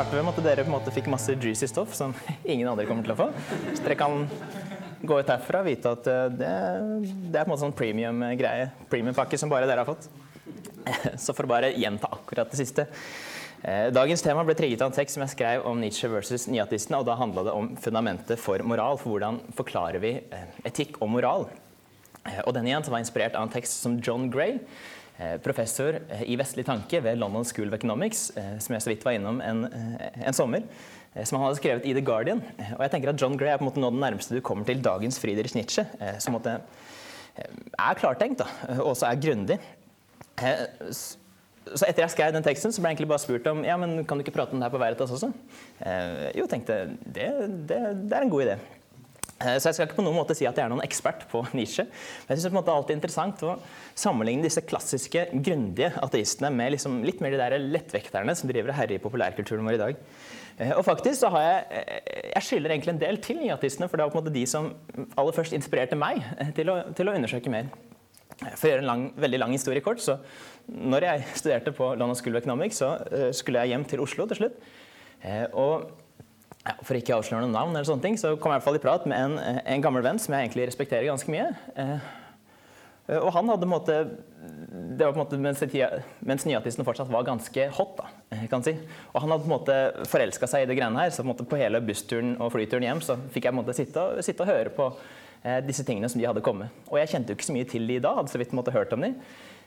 starter med at dere på en måte fikk masse juicy stoff som ingen andre kommer til å få. Så dere kan gå ut herfra og vite at eh, det, det er på en måte sånn premium-greie. Premium-pakke som bare dere har fått. Så for å bare gjenta akkurat det siste. Eh, dagens tema ble trigget av en tekst som jeg skrev om Nietzsche versus nyatistene. og Da handla det om fundamentet for moral. For hvordan forklarer vi eh, etikk og moral? Og denne igjen var inspirert av en tekst som John Gray, professor i vestlig tanke ved London School of Economics, som jeg så vidt var innom en, en sommer. Eh, som han hadde skrevet i The Guardian. Eh, og jeg tenker at John Gray er på en måte nå den nærmeste du kommer til dagens Friedrich Nietzsche. Eh, som måte er klartenkt da, og også er grundig. Så etter jeg skrev den teksten, så ble jeg egentlig bare spurt om ja, men kan du ikke prate om det her på Veritas også. Jo, tenkte det, det, det er en god idé. Så jeg skal ikke på noen måte si at jeg er noen ekspert på Nietzsche. Men jeg synes det er alltid interessant å sammenligne disse klassiske, grundige ateistene med liksom litt mer de der lettvekterne som driver og herjer i populærkulturen vår i dag. Eh, og faktisk så har jeg eh, Jeg skylder egentlig en del til nyatistene, for det var på en måte de som aller først inspirerte meg eh, til å, til å undersøke mer. For å gjøre en lang, veldig lang historie kort, så når jeg studerte på London School of Economics, så skulle jeg hjem til Oslo til slutt. Og ja, for ikke å avsløre noen navn, eller sånne ting, så kom jeg i hvert fall i prat med en, en gammel venn som jeg egentlig respekterer ganske mye. Eh, og han hadde måte, det var på en måte mens, mens nyatisten fortsatt var ganske hot. da, eh, kan si. Og han hadde på en måte forelska seg i det greiene her. Så på, på hele bussturen og flyturen hjem så fikk jeg på en måte sitte, og, sitte og høre på eh, disse tingene som de hadde kommet. Og jeg kjente jo ikke så mye til de da, hadde så vidt på en måte hørt om de.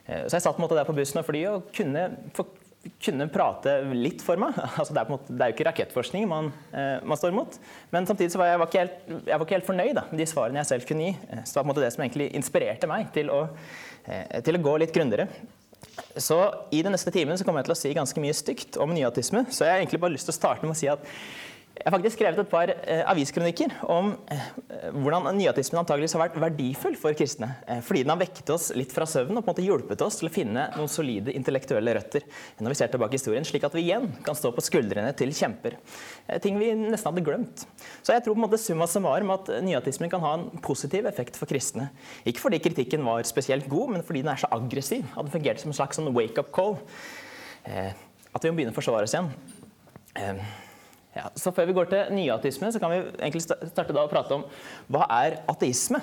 Eh, så jeg satt på en måte der på bussen og flyet og kunne for, kunne prate litt for meg. Altså, det, er måte, det, er jo ikke rakettforskning man, eh, man, står imot. Men samtidig så var jeg, var ikke helt, jeg var ikke helt fornøyd da, med de svarene jeg selv kunne gi. Eh, så det var på en måte det som egentlig inspirerte meg til å, eh, til å gå litt grundigere. Så I den neste timen så kommer jeg til å si ganske mye stygt om nyatisme. Så jeg har egentlig bare lyst til å starte med å si at jeg har faktisk skrevet et par eh, aviskronikker om eh, hvordan nyatismen antageligvis har vært verdifull for kristne. Eh, fordi den har vekket oss litt fra søvnen og på en måte hjulpet oss til å finne noen solide intellektuelle røtter når vi ser tilbake historien, slik at vi igjen kan stå på skuldrene til kjemper. Eh, ting vi nesten hadde glemt. Så jeg tror på en måte summa summarum at nyatismen kan ha en positiv effekt for kristne. Ikke fordi kritikken var spesielt god, men fordi den er så aggressiv. At den fungerte som en slags sånn wake-up call. Eh, at vi må begynne å forsvare oss igjen. Eh, ja, så Før vi går til nyateisme, så kan vi egentlig starte da å prate om hva er ateisme.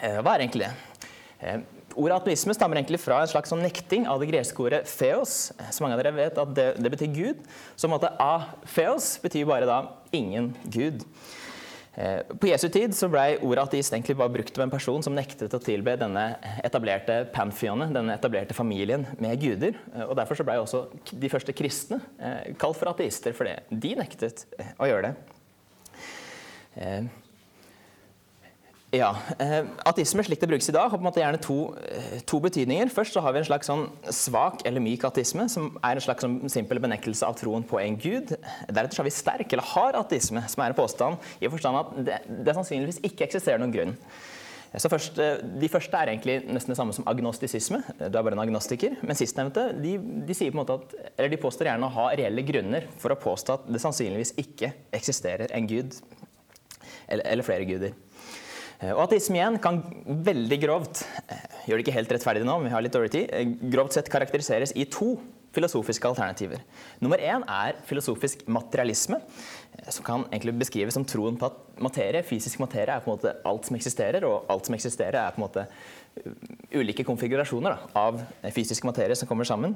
Eh, hva er egentlig det? Eh, ordet ateisme stammer egentlig fra en slags sånn nekting av det greske ordet theos. Eh, så mange av dere vet at det, det betyr Gud. Så en måte a-theos betyr bare da ingen Gud. Eh, på Jesu tid så ble ordet ateist egentlig bare brukt av en person som nektet å tilbe denne etablerte pantheonet, denne etablerte familien med guder. Eh, og Derfor så ble også de første kristne eh, kalt for ateister fordi de nektet å gjøre det. Ja, eh, Ateisme slik det brukes i dag, har på en måte gjerne to, eh, to, betydninger. Først så har vi en slags sånn svak eller myk ateisme, som er en slags sånn simpel benektelse av troen på en gud. Deretter så har vi sterk eller hard ateisme, som er en påstand i forstand at det, det sannsynligvis ikke eksisterer noen grunn. Så først, eh, De første er egentlig nesten det samme som agnostisisme. Du er bare en agnostiker. Men sistnevnte de, de, sier på en måte at, eller de påstår gjerne å ha reelle grunner for å påstå at det sannsynligvis ikke eksisterer en gud, eller, eller flere guder. Eh, og ateisme igjen kan veldig grovt eh, gjør det ikke helt rettferdig nå, men vi har litt dårlig tid, eh, grovt sett karakteriseres i to filosofiske alternativer. Nummer én er filosofisk materialisme, som kan egentlig beskrives som troen på at materie, fysisk materie er på en måte alt som eksisterer, og alt som eksisterer er på en måte ulike konfigurasjoner da, av fysisk materie som kommer sammen.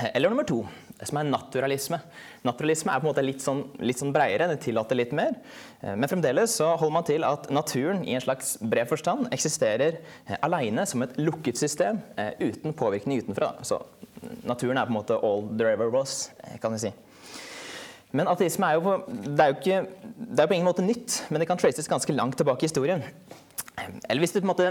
Eller nummer to, som er naturalisme. Naturalisme er på en måte litt sånn, litt sånn breiere, det tillater litt mer. Eh, men fremdeles så holder man til at naturen i en slags bred forstand eksisterer alene aleine som et lukket system eh, uten påvirkning utenfra. Så naturen er på en måte all there ever was, kan vi si. Men ateisme er jo på, det er jo ikke, det er på ingen måte nytt, men det kan traces ganske langt tilbake i historien. Eller hvis du, måte,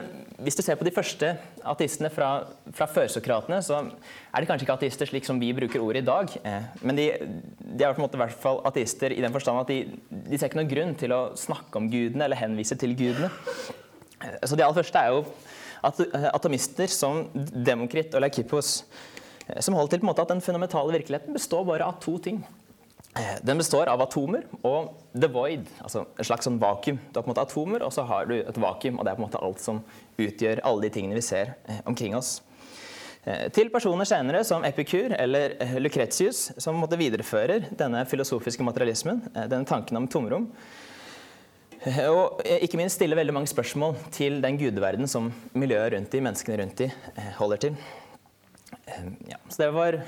hvis du, ser på de første ateistene fra, fra førsokratene, så er de kanskje ikke ateister slik som vi bruker ordet i dag. Eh, men de, de er på en måte i hvert fall ateister i den forstand at de, de ser ikke noen grunn til å snakke om gudene eller henvise til gudene. Eh, så de aller første er jo at, eh, atomister som Demokrit og Lakippos, som holder til på en måte at den fundamentale virkeligheten består bare av to ting. Eh, den består av atomer og the void, altså et slags sånn vakuum. Du har på en måte atomer, og så har du et vakuum, og det er på en måte alt som utgjør alle de tingene vi ser eh, omkring oss. Til personer senere som Epikur eller Lucretius, som måtte viderefører denne filosofiske materialismen, denne tanken om tomrom. Og ikke minst stiller veldig mange spørsmål til den gudeverden som miljøet rundt de, menneskene rundt de, holder til. Ja, så det var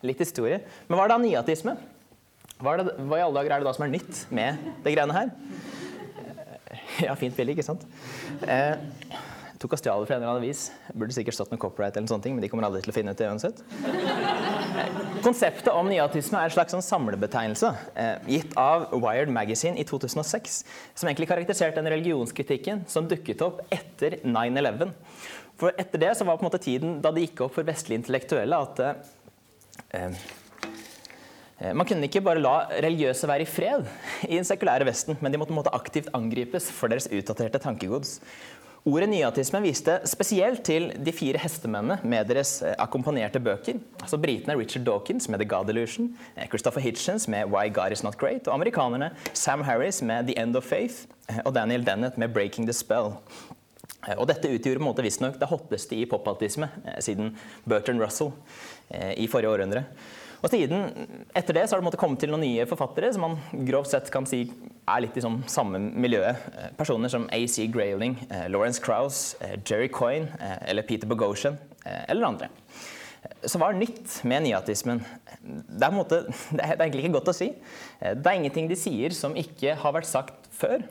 litt historie. Men hva er da niatisme? Hva, det, hva, i alle dager er det da som er nytt med det greiene her? Ja, fint bilde, ikke sant? Eh, tok og stjal det fra en eller annen vis. Burde sikkert stått med copyright, eller sånne ting, men de kommer aldri til å finne ut det uansett. Konseptet om nyatisme er en slags sånn samlebetegnelse eh, gitt av Wired Magazine i 2006, som egentlig karakteriserte den religionskritikken som dukket opp etter 9-11. For etter det så var på en måte tiden da det gikk opp for vestlige intellektuelle at eh, eh man kunne ikke bare la religiøse være i fred i den sekulære Vesten, men de måtte, aktivt angripes for deres utdaterte tankegods. Ordet nyatisme viste spesielt til de fire hestemennene med deres eh, akkompagnerte bøker. Altså Britene Richard Dawkins med The God Illusion, eh, Christopher Hitchens med Why God Is Not Great, og amerikanerne Sam Harris med The End of Faith eh, og Daniel Dennett med Breaking the Spell. Og dette utgjorde på visstnok det hotteste i popatisme siden Bertrand Russell i forrige århundre. Og siden, etter det så har det måttet komme til noen nye forfattere som man grovt sett kan si er litt i sånn samme miljøet. Eh, personer som AC Grayling, eh, Lawrence Krauss, eh, Jerry Coyne eller Peter Bogosian eller andre. Så hva er nytt med nyatismen? Det er, måte, det er egentlig ikke godt å si. Det er ingenting de sier som ikke har vært sagt før.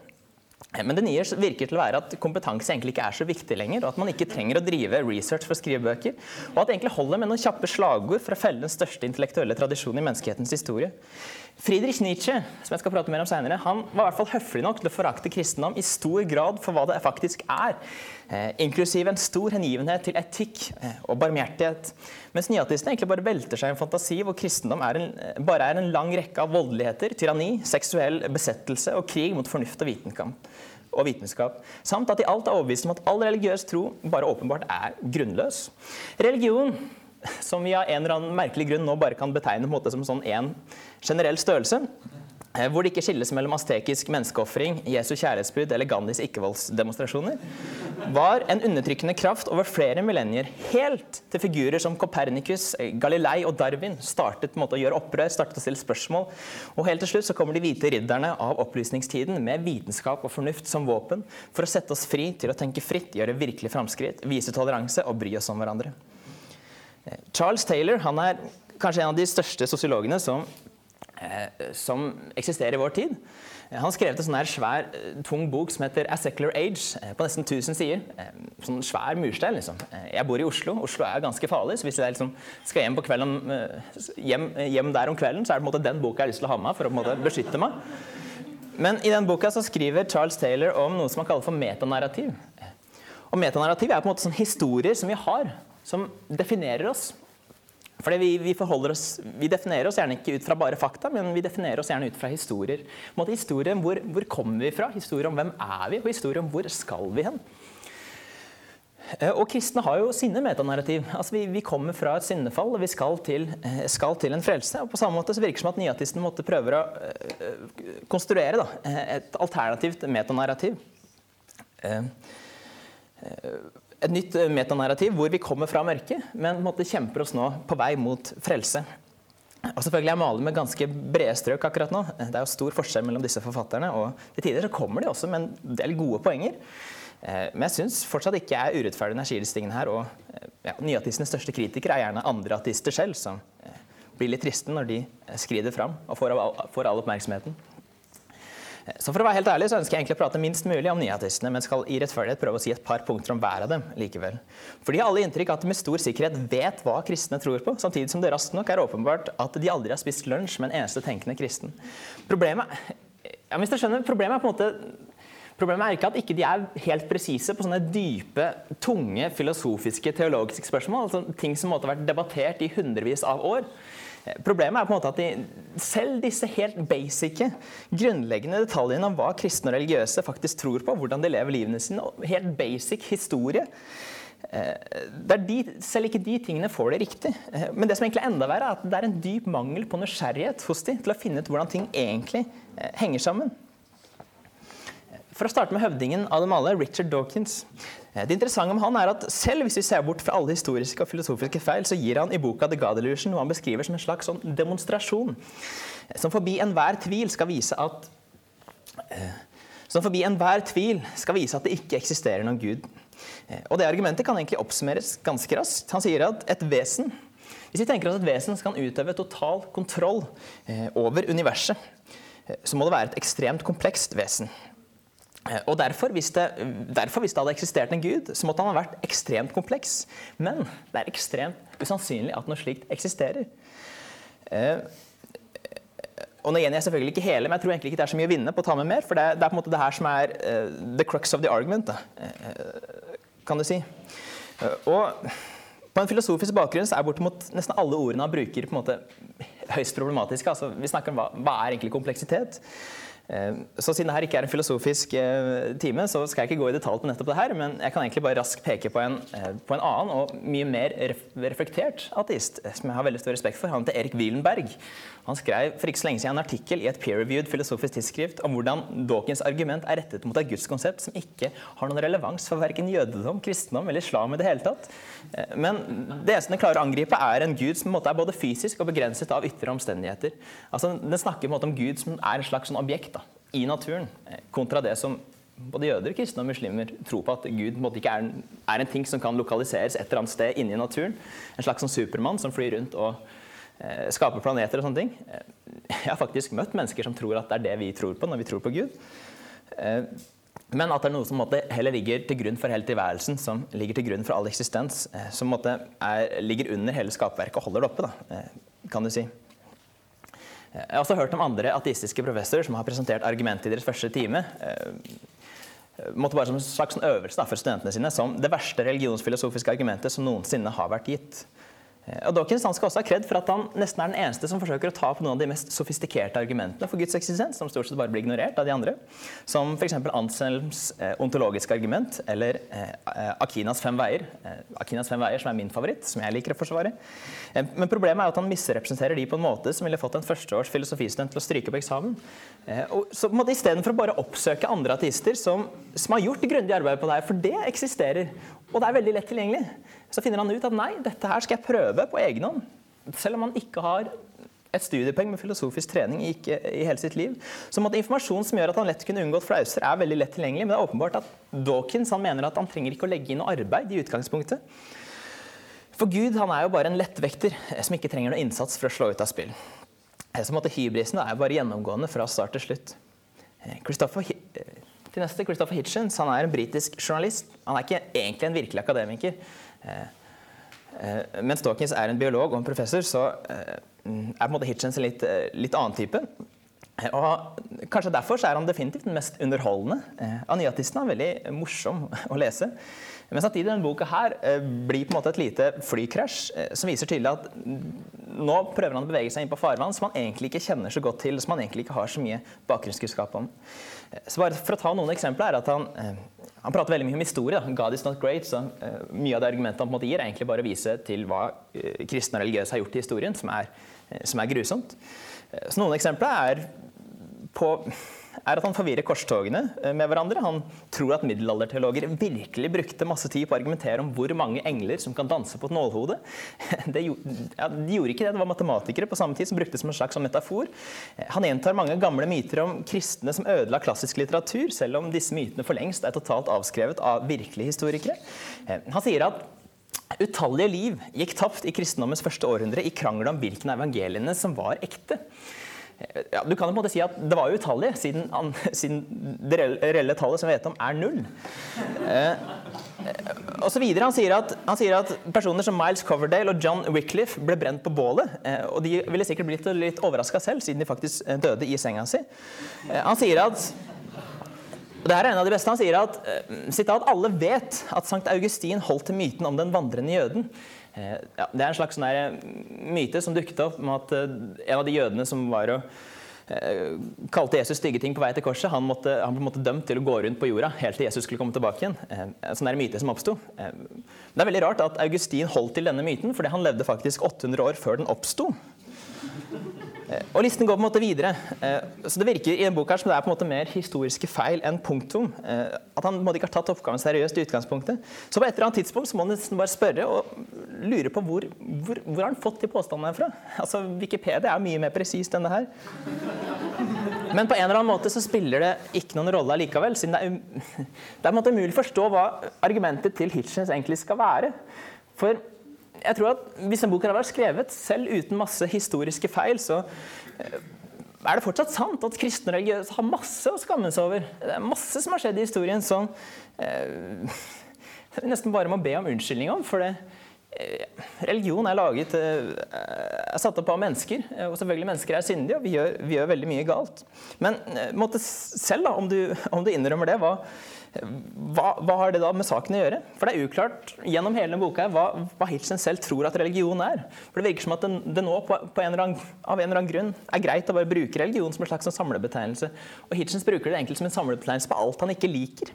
Men det nye virker til å være at kompetanse egentlig ikke er så viktig lenger, og at man ikke trenger å drive research for å skrive bøker, og at det egentlig holder med noen kjappe slagord for å felle den største intellektuelle tradisjonen i menneskehetens historie. Friedrich Nietzsche som jeg skal prate mer om senere, han var i hvert fall høflig nok til å forakte kristendom i stor grad for hva det faktisk er, eh, inklusiv en stor hengivenhet til etikk eh, og barmhjertighet. Mens nyatistene egentlig bare velter seg i en fantasi hvor kristendom er en, eh, bare er en lang rekke av voldeligheter, tyranni, seksuell besettelse og krig mot fornuft og vitenskap og vitenskap, samt at de alt er overbevist om at all religiøs tro bare åpenbart er grunnløs. Religion, som vi av en eller annen merkelig grunn nå bare kan betegne på en måte som sånn en generell størrelse, Eh, hvor det ikke skilles mellom astekisk menneskeofring, Jesu kjærlighetsbud eller Gandhis ikkevoldsdemonstrasjoner, var en undertrykkende kraft over flere millennier, helt til figurer som Copernicus, eh, Galilei og Darwin startet måte, å gjøre opprør, startet å stille spørsmål. Og helt til slutt så kommer de hvite ridderne av opplysningstiden med vitenskap og fornuft som våpen for å sette oss fri til å tenke fritt, gjøre virkelig framskritt, vise toleranse og bry oss om hverandre. Eh, Charles Taylor han er kanskje en av de største sosiologene som Eh, som eksisterer i vår tid. Han skrev en sånn her svær, eh, tung bok som heter 'A Secular Age', eh, på nesten 1000 sider. Sånn svær murstein, liksom. Jeg bor i Oslo. Oslo er ganske farlig, så hvis jeg liksom skal hjem, kvelden, hjem, hjem, der om kvelden, så er det på en måte den boka jeg har lyst til å ha med for å beskytte meg. Men i den boka så skriver Charles Taylor om noe som han kaller for metanarrativ. Og metanarrativ er på en måte sånn historier som vi har, som definerer oss. Fordi vi, vi, vi, definerer oss gjerne ikke ut fra bare fakta, men vi definerer oss gjerne ut fra historier. Måte, historien hvor, hvor kommer vi fra, historien om hvem er vi, og historien om hvor skal vi hen. Eh, og kristne har jo sine metanarrativ. Altså vi, vi, kommer fra et syndefall, og vi skal til, eh, skal til, en frelse. Og på samme måte så virker det som at nyatisten måtte prøve å uh, konstruere da, et alternativt metanarrativ. Et nytt eh, metanarrativ hvor vi kommer fra mørket, men måte, kjemper oss nå på vei mot frelse. Og selvfølgelig Jeg maler med ganske brede strøk akkurat nå. Det er jo stor forskjell mellom disse forfatterne. og Til tider så kommer de også med en del gode poenger. Eh, men jeg syns fortsatt ikke jeg er urettferdig den skillestingen her. Og eh, ja, nyatistenes største kritikere er gjerne andre ateister selv, som blir litt triste når de skrider fram og får all oppmerksomheten. Så for å være helt ærlig så ønsker jeg egentlig å prate minst mulig om nyatistene, men skal i rettferdighet prøve å si et par punkter om hver av dem likevel. For de har alle inntrykk at de med stor sikkerhet vet hva kristne tror på, samtidig som det raskt nok er åpenbart at de aldri har spist lunsj med en eneste tenkende kristen. Problemet, ja, hvis du skjønner, problemet er på en måte Problemet er ikke at ikke de er helt presise på sånne dype, tunge filosofiske, teologiske spørsmål. altså Ting som måtte ha vært debattert i hundrevis av år. Problemet er på en måte at de, selv disse helt basic, grunnleggende detaljene om hva kristne og religiøse faktisk tror på, hvordan de lever livene sine, og helt basic historie eh, de, selv ikke de tingene får det riktig. Eh, men det som egentlig er enda verre, er at det er en dyp mangel på nysgjerrighet hos dem til å finne ut hvordan ting egentlig eh, henger sammen. For å starte med høvdingen av dem alle, Richard Dawkins. Eh, det interessante med han er at Selv hvis vi ser bort fra alle historiske og filosofiske feil, så gir han i boka The God Illusion noe han beskriver som en slags sånn demonstrasjon. Eh, som forbi enhver tvil skal vise at som forbi enhver tvil skal vise at det ikke eksisterer noen gud. Og Det argumentet kan egentlig oppsummeres ganske raskt. Han sier at et vesen Hvis vi tenker oss et vesen som kan utøve total kontroll over universet, så må det være et ekstremt komplekst vesen. Eh, og derfor hvis, det, derfor, hvis det hadde eksistert en gud, så måtte han ha vært ekstremt kompleks. Men det er ekstremt usannsynlig at noe slikt eksisterer. Eh, og nå gjengjør jeg selvfølgelig ikke hele, men jeg tror egentlig ikke det er så mye å vinne på å ta med mer. For det, det er på en måte det her som er uh, the crux of the argument, kan du si. Og på en filosofisk bakgrunn så er bortimot nesten alle ordene han bruker, på en måte høyst problematiske. Altså, vi snakker om hva, hva er egentlig kompleksitet. Eh, så siden dette ikke er en filosofisk eh, time, så skal jeg ikke gå i detalj på nettopp det her, men jeg kan egentlig bare raskt peke på en, eh, på en annen og mye mer reflektert ateist som jeg har veldig stor respekt for. Han heter Erik Wielenberg. Han skrev for ikke så lenge siden en artikkel i et peer-reviewed filosofisk tidsskrift om hvordan Dawkins argument er rettet mot et gudskonsept som ikke har noen relevans for verken jødedom, kristendom eller islam i det hele tatt. Men det eneste den klarer å angripe, er en gud som er både fysisk og begrenset av ytre omstendigheter. Altså, den snakker på en måte om Gud som er en slags sånn objekt da, i naturen, kontra det som både jøder, kristne og muslimer tror på at Gud måte, ikke er en, er en, ting som kan lokaliseres et eller annet sted inni naturen. En slags sånn supermann som flyr rundt og Eh, skape planeter og sånne ting. Eh, jeg har faktisk møtt mennesker som tror at det er det vi tror på når vi tror på Gud. Eh, men at det er noe som heller ligger til grunn for hele tilværelsen, som ligger til grunn for all eksistens, som er, ligger under hele skapverket og holder det oppe, da, kan du si. Jeg har også hørt om andre ateistiske professorer som har presentert argumentet i deres første time. måtte bare som en slags øvelse da, for studentene sine som det verste religionsfilosofiske argumentet som noensinne har vært gitt. Eh, og Dawkins skal også ha kred for at han nesten er den eneste som forsøker å ta på noen av de mest sofistikerte argumentene for Guds eksistens, som stort sett bare blir ignorert av de andre. Som f.eks. Anselms eh, ontologiske argument, eller eh, Akinas fem veier. Akinas fem veier, som er min favoritt, som jeg liker å forsvare. Men problemet er at han misrepresenterer de på en måte som ville fått en førsteårs filosofistudent til å stryke på eksamen. Og så måte Istedenfor å bare oppsøke andre ateister som, som har gjort grundig arbeid på det her, for det eksisterer, og det er veldig lett tilgjengelig så finner han ut at nei, dette her skal jeg prøve på egen hånd. Selv om han ikke har et studiepoeng med filosofisk trening ikke, i hele sitt liv. Så at informasjon som gjør at han lett kunne unngått flauser, er veldig lett tilgjengelig. Men det er åpenbart at Dawkins han mener at han trenger ikke å legge inn noe arbeid i utgangspunktet. For Gud han er jo bare en lettvekter som ikke trenger noe innsats for å slå ut av spill. Så måtte hybrisen er bare gjennomgående fra start til slutt. Christopher, til neste, Christopher Hitchens han er en britisk journalist. Han er ikke egentlig en virkelig akademiker. Eh, eh, mens Dawkins er en biolog og en professor, så eh, er på en måte Hitchens en litt, litt annen type. Og kanskje derfor er han definitivt den mest underholdende. Aniatisten er veldig morsom å lese. Men samtidig denne boka her blir på en måte et lite flykrasj som viser tydelig at nå prøver han å bevege seg inn på farvann som han egentlig ikke kjenner så godt til, som han egentlig ikke har så mye bakgrunnskunnskap om. Så bare for å ta noen eksempler er at han han prater veldig mye om historie. Da. God is not great. så uh, Mye av det argumentet han på en måte gir, er egentlig bare å vise til hva uh, kristne og religiøse har gjort i historien, som er, uh, som er grusomt. så Noen eksempler er på er at han forvirrer korstogene eh, med hverandre. Han tror at middelalderteologer virkelig brukte masse tid på å argumentere om hvor mange engler som kan danse på et nålhode. De gjorde ikke det, det var matematikere på samme tid som brukte det som en slags metafor. Eh, han gjentar mange gamle myter om kristne som ødela klassisk litteratur, selv om disse mytene for lengst er totalt avskrevet av virkelige historikere. Eh, han sier at Utallige liv gikk tapt i kristendommens første århundre i krangel om hvilken av evangeliene som var ekte ja, Du kan jo på en måte si at det var jo utallige, siden, siden det reelle tallet som vi vet om, er null. Eh, og så videre, han sier, at, han sier, at, personer som Miles Coverdale og John Wycliffe ble brent på bålet. Eh, og de ville sikkert blitt litt overraska selv, siden de faktisk eh, døde i senga si. Eh, han sier at og det her er en av de beste. Han sier at eh, sitat, alle vet at Sankt Augustin holdt til myten om den vandrende jøden. Eh, ja, det er en slags sånn eh, myte som dukket opp om at eh, en av de jødene som var og kalte Jesus stygge ting på vei til korset, han, måtte, han ble dømt til å gå rundt på jorda helt til Jesus skulle komme tilbake igjen. En sånn myte som oppsto. Det er veldig rart at Augustin holdt til denne myten, fordi han levde faktisk 800 år før den oppsto. Og listen går på en måte videre. Så Det virker i en bok her som det er på en måte mer historiske feil enn punktum. At han ikke har tatt oppgaven seriøst i utgangspunktet. Så på et eller annet tidspunkt så må han nesten bare spørre og lure på hvor, hvor, hvor har fått de påstandene fra. Altså, Wikipedia er mye mer presist enn det her. Men på en eller annen måte så spiller det ikke noen rolle likevel. siden det er, det er på en måte umulig å forstå hva argumentet til Hitchens egentlig skal være. For jeg tror at hvis en bok hadde vært skrevet selv uten masse historiske feil, så eh, er det fortsatt sant at kristne og religiøse har masse å skamme seg over. Det er masse som har skjedd i historien som eh, nesten bare må be om unnskyldning om. for det Eh, religion er laget eh, er satt opp av mennesker, og selvfølgelig mennesker er syndige, og vi gjør, vi gjør veldig mye galt. Men måtte selv, da, om du, om du innrømmer det, hva, hva, hva, har det da med saken å gjøre? For det er uklart gjennom hele denne boka hva, hva Hitchen selv tror at religion er. For Det virker som at det, det nå på, på en annen, av en eller annen grunn er greit å bare bruke religion som en slags sånn samlebetegnelse. Og Hitchens bruker det egentlig som en samlebetegnelse på alt han ikke liker.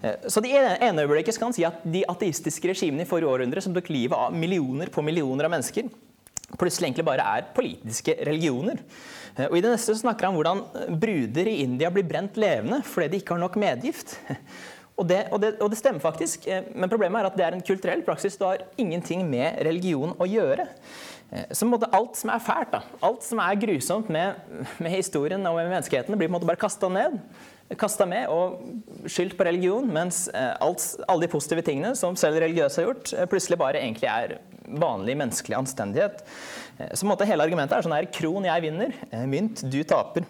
Eh, så det ene øyeblikket skal han si at de ateistiske regimene i forrige århundre som tok livet av millioner på millioner av mennesker, plutselig egentlig bare er politiske religioner. Eh, og I det neste snakker han om hvordan bruder i India blir brent levende fordi de ikke har nok medgift. Og det, og, det, og det, stemmer faktisk, eh, men problemet er at det er en kulturell praksis. Det har ingenting med religion å gjøre. Så alt som er fælt, da, alt som er grusomt med, med historien og med menneskeheten, blir på en måte bare kasta ned kasta med og skyldt på religion, mens eh, alt, alle de positive tingene som selv religiøse har gjort, eh, plutselig bare egentlig er vanlig menneskelig anstendighet. Eh, så måte, hele argumentet er sånn her Kron, jeg vinner. Mynt, du taper.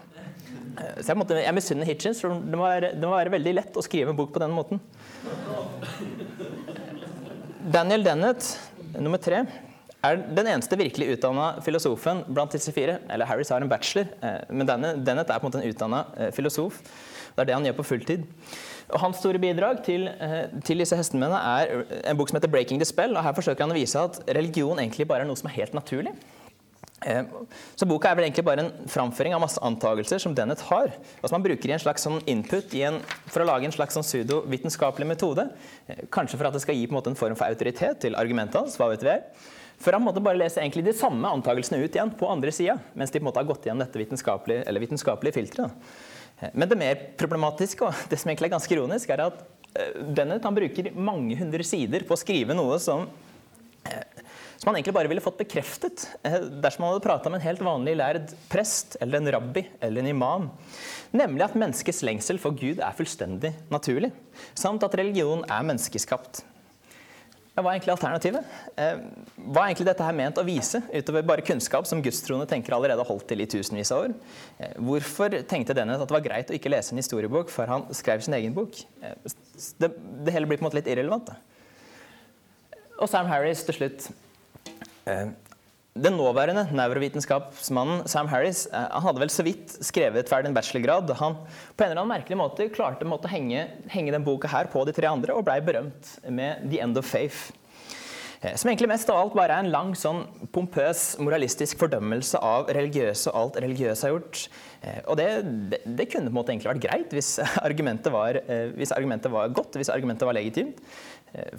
Så jeg, måtte, jeg misunner Hitchens, for det må, være, det må være veldig lett å skrive en bok på den måten. Daniel Dennett, nummer tre, er den eneste virkelig utdanna filosofen blant disse fire. Eller Harris har en bachelor, men Dennett er på en måte en utdanna filosof. Det er det han gjør på fulltid. Og Hans store bidrag til, eh, til disse hestemennene er en bok som heter 'Breaking the Spell'. og Her forsøker han å vise at religion egentlig bare er noe som er helt naturlig. Eh, så boka er vel egentlig bare en framføring av masse antakelser som Dennett har, Altså man bruker i en slags sånn input en, for å lage en slags sånn pseudovitenskapelig metode. Eh, kanskje for at det skal gi på en, måte en form for autoritet til argumentet hans. hva vet vi For han måtte bare lese egentlig de samme antakelsene ut igjen på andre sida, mens de på en måte har gått igjen dette vitenskapelige, eller vitenskapelige filteret. Men det mer problematiske, og det som egentlig er ganske ironisk, er at Dennett han bruker mange hundre sider på å skrive noe som, eh, som han egentlig bare ville fått bekreftet eh, dersom han hadde prata med en helt vanlig lærd prest eller en rabbi eller en imam. Nemlig at menneskets lengsel for Gud er fullstendig naturlig, samt at religion er menneskeskapt. Hva er egentlig alternativet? Eh, hva er egentlig dette her ment å vise, utover bare kunnskap som gudstroende tenker allerede holdt til i tusenvis av år? Eh, hvorfor tenkte denne at det var greit å ikke lese en historiebok før han skrev sin egen bok? Det, det hele blir på en måte litt irrelevant. Og Sam Harris til slutt. Den nåværende neurovitenskapsmannen Sam Harris eh, han hadde vel så vidt skrevet ferdig en bachelorgrad han på en eller annen merkelig måte klarte å henge, henge den boka her på de tre andre og blei berømt med The End of Faith. Eh, som egentlig mest av alt bare er en lang, sånn pompøs, moralistisk fordømmelse av religiøse og alt religiøse har gjort. Eh, og det, det, det kunne på en måte egentlig vært greit hvis argumentet var, hvis argumentet var godt, hvis argumentet var legitimt.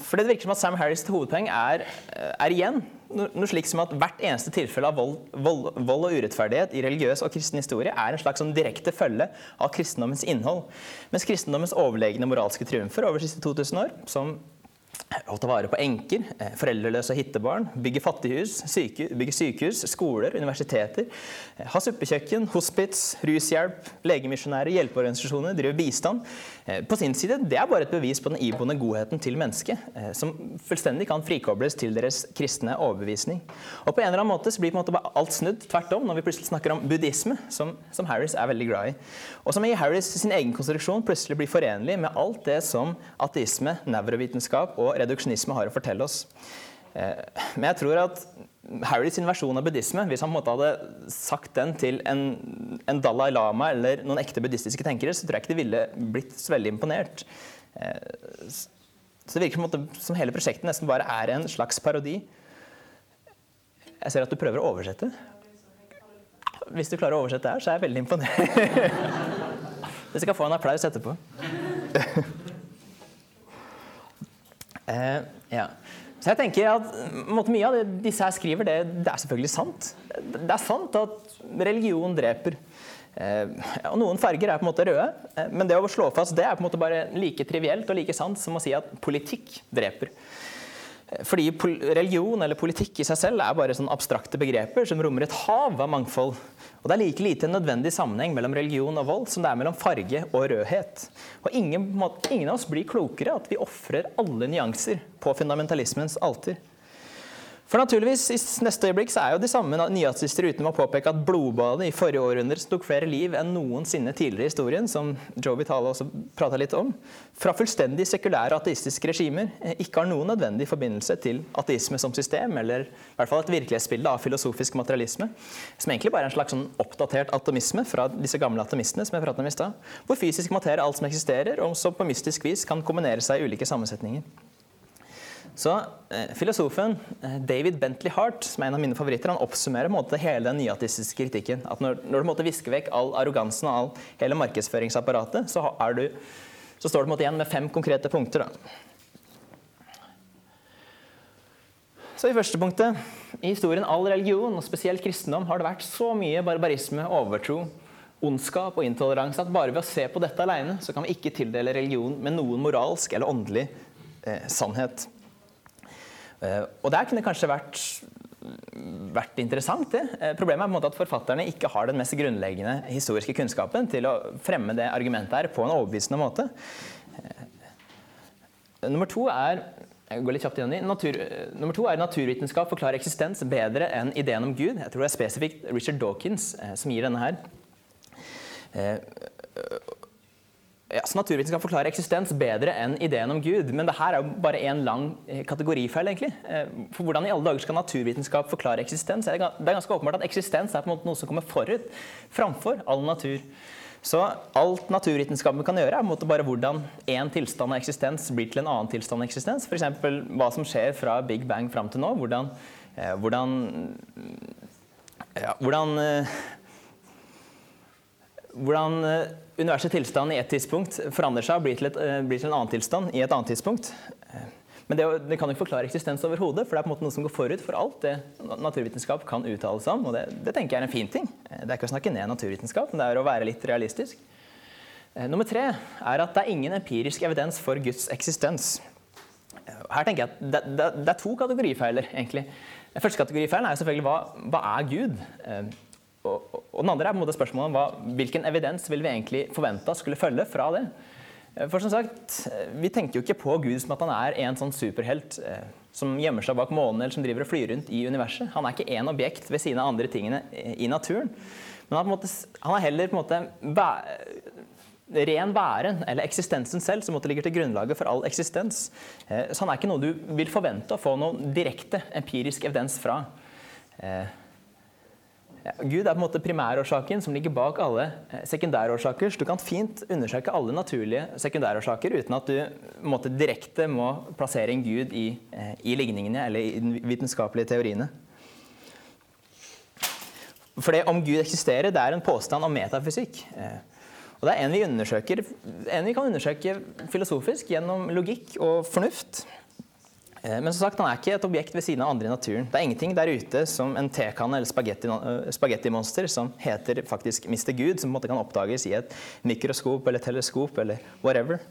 For det virker som at Sam Harris' hovedpoeng er, er igjen noe slik som at hvert eneste tilfelle av vold, vold, vold, og urettferdighet i religiøs og kristen historie er en slags sånn direkte følge av kristendommens innhold. Mens kristendommens overlegne moralske triumfer over de siste 2000 år, som å ta vare på enker, eh, foreldreløse hittebarn, bygge fattighus, syke, bygge sykehus, skoler, universiteter, eh, ha suppekjøkken, hospits, rushjelp, legemisjonærer, hjelpeorganisasjoner, drive bistand. Eh, på sin side, Det er bare et bevis på den iboende godheten til mennesket, som fullstendig kan frikobles til deres kristne overbevisning. Og på en eller annen måte så blir på en måte alt snudd tvert om når vi plutselig snakker om buddhisme, som, som Harris er veldig glad i. Og som i Harris sin egen konstruksjon plutselig blir forenlig med alt det som ateisme, nevrovitenskap og reduksjonisme har å fortelle oss. Eh, men jeg tror at Harrys versjon av buddhisme, hvis han hadde sagt den til en, en, Dalai Lama eller noen ekte buddhistiske tenkere, så tror jeg ikke de ville blitt så veldig imponert. Eh, så det virker som, som hele prosjektet nesten bare er en slags parodi. Jeg ser at du prøver å oversette. Hvis du klarer å oversette her, så er jeg veldig imponert. Du skal få en applaus etterpå. Eh, ja. Så jeg tenker at Mye av det disse her skriver, det, det, er selvfølgelig sant. Det er sant at religion dreper. Eh, og Noen farger er på en måte røde, eh, men det å slå fast det er på en måte bare like trivielt og like sant som å si at politikk dreper. Fordi religion eller politikk i seg selv er bare sånn abstrakte begreper som rommer et hav av mangfold. Og Det er like lite en nødvendig sammenheng mellom religion og vold som det er mellom farge og rødhet. Og ingen, ingen av oss blir klokere at vi ofrer alle nyanser på fundamentalismens alter. For naturligvis, I neste øyeblikk så er jo de samme nynazister uten å påpeke at blodbadet i forrige århundre tok flere liv enn noensinne tidligere i historien, som Joe Vitale også prata litt om, fra fullstendig sekulære ateistiske regimer eh, ikke har noen nødvendig forbindelse til ateisme som system, eller i hvert fall et virkelighetsbilde av filosofisk materialisme, som egentlig bare er en slags sånn oppdatert atomisme fra disse gamle atomistene som jeg pratet om i stad, hvor fysisk materie er alt som eksisterer, og som på mystisk vis kan kombinere seg i ulike sammensetninger. Så eh, Filosofen eh, David Bentley Hart, som er en av mine favoritter, han oppsummerer måte, hele den nyatistiske kritikken. At når, når du måtte viske vekk all arrogansen og all, hele markedsføringsapparatet, så, du, så står du måte, igjen med fem konkrete punkter. Da. Så I første punktet i historien all religion, og spesielt kristendom, har det vært så mye barbarisme, overtro, ondskap og intoleranse at bare ved å se på dette alene, så kan vi ikke tildele religion med noen moralsk eller åndelig eh, sannhet. Eh, og der kunne det kanskje vært, vært interessant. det. Eh, problemet er på en måte at forfatterne ikke har den mest grunnleggende historiske kunnskapen til å fremme det argumentet her på en overbevisende måte. Eh, nummer to er jeg går litt kjapt igjen i. Natur, nummer to er naturvitenskap forklarer eksistens bedre enn ideen om Gud. Jeg tror det er spesifikt Richard Dawkins som gir denne her ja, så Naturvitenskap forklarer eksistens bedre enn ideen om Gud. Men det her er jo bare én lang eh, kategorifeil. egentlig. Eh, for Hvordan i alle dager skal naturvitenskap forklare eksistens? Det er ganske åpenbart at eksistens er på en måte noe som kommer forut framfor all natur. Så alt naturvitenskapen kan gjøre, er en bare hvordan én tilstand av eksistens blir til en annen tilstand av eksistens. F.eks. hva som skjer fra Big Bang fram til nå. Hvordan, eh, hvordan, ja, hvordan hvordan eh, universets tilstand i et tidspunkt forandrer seg og blir til, et, eh, blir til, en annen tilstand i et annet tidspunkt. Eh, men det, det kan ikke forklare eksistens overhodet, for det er på en måte noe som går forut for alt det naturvitenskap kan uttale seg om. Og det, det, tenker jeg er en fin ting. Det er ikke å snakke ned naturvitenskap, men det er å være litt realistisk. Nummer tre er at det er ingen empirisk evidens for Guds eksistens. Her tenker jeg at det, det er to kategorifeiler, egentlig. Den første kategorifeilen er selvfølgelig hva, hva er Gud? Og, den andre er på spørsmålet om hva, hvilken evidens vil vi egentlig forvente skulle følge fra det. Eh, for som sagt, eh, Vi tenker jo ikke på Gud som at han er en sånn superhelt eh, som gjemmer seg bak månen eller som driver og flyr rundt i universet. Han er ikke én objekt ved siden av andre tingene i naturen. Men han, måte, han er heller på en måte bæ, ren væren, eller eksistensen selv, som ligger til grunnlaget for all eksistens. Så han er ikke noe du vil forvente å få noe direkte empirisk evidens fra. Gud er på en måte primærårsaken som ligger bak alle eh, sekundærårsaker. Så du kan fint undersøke alle naturlige sekundærårsaker uten at du måte, direkte må plassere en gud i, eh, i ligningene eller i de vitenskapelige teoriene. For det om Gud eksisterer, det er en påstand om metafysikk. Eh, og det er en vi, en vi kan undersøke filosofisk gjennom logikk og fornuft. Eh, men som sagt, han er ikke et objekt ved siden av andre i naturen. Det er ingenting der ute som en tekanne eller eh, spagettimonster som heter faktisk Mr. Gud, som på en måte kan oppdages i et mikroskop eller teleskop eller whatever.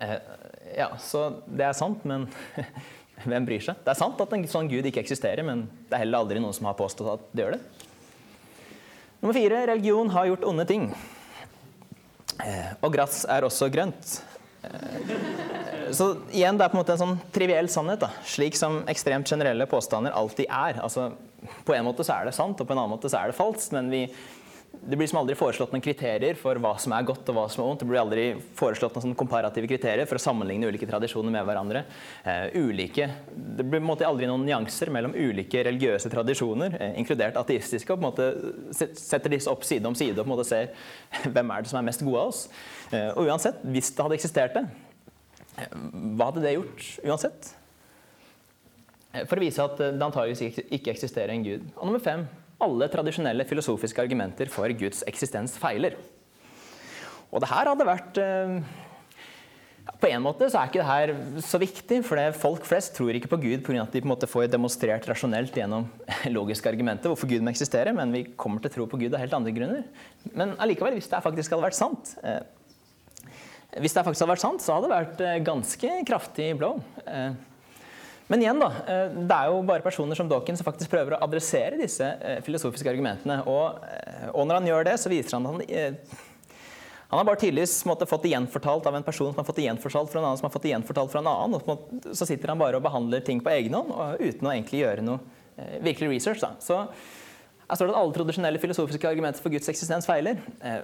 Eh, ja, så det er sant, men hvem bryr seg? Det er sant at en sånn gud ikke eksisterer, men det er heller aldri noen som har påstått at det gjør det. Nummer fire religion har gjort onde ting. Og gress er også grønt. Så igjen, det er på en måte en sånn triviell sannhet, da. slik som ekstremt generelle påstander alltid er. Altså, på en måte så er det sant, og på en annen måte så er det falskt. Men vi, det blir som aldri foreslått noen kriterier for hva som er godt og hva som er vondt. Det blir aldri foreslått noen komparative kriterier for å sammenligne ulike tradisjoner med hverandre. Eh, ulike, det blir på en måte aldri noen nyanser mellom ulike religiøse tradisjoner, eh, inkludert ateistiske. og på en måte Setter disse opp side om side og på en måte ser hvem er det som er mest gode av oss. Eh, og uansett, hvis det hadde eksistert det, hva hadde det gjort uansett? For å vise at det antageligvis ikke eksisterer en gud. Og nummer fem alle tradisjonelle filosofiske argumenter for Guds eksistens feiler. Og det her hadde vært eh, På en måte så er ikke det her så viktig, for folk flest tror ikke på Gud pga. at de på en måte får demonstrert rasjonelt gjennom logiske argumenter hvorfor Gud må eksistere, men vi kommer til å tro på Gud av helt andre grunner. Men allikevel, hvis det faktisk hadde vært sant eh, Hvis det faktisk hadde vært sant, så hadde det vært eh, ganske kraftig blow. Eh, men igjen, da. Eh, det er jo bare personer som Dawkins som faktisk prøver å adressere disse filosofiske argumentene. Og, og når han gjør det, så viser han at han han har bare tidligvis fått det gjenfortalt av en person som har fått det gjenfortalt fra en annen som har fått det gjenfortalt fra en annen. Og så sitter han bare og behandler ting på egen hånd uten å egentlig gjøre noe eh, virkelig research. Da. Så jeg står det at alle tradisjonelle filosofiske argumenter for Guds eksistens feiler. Eh,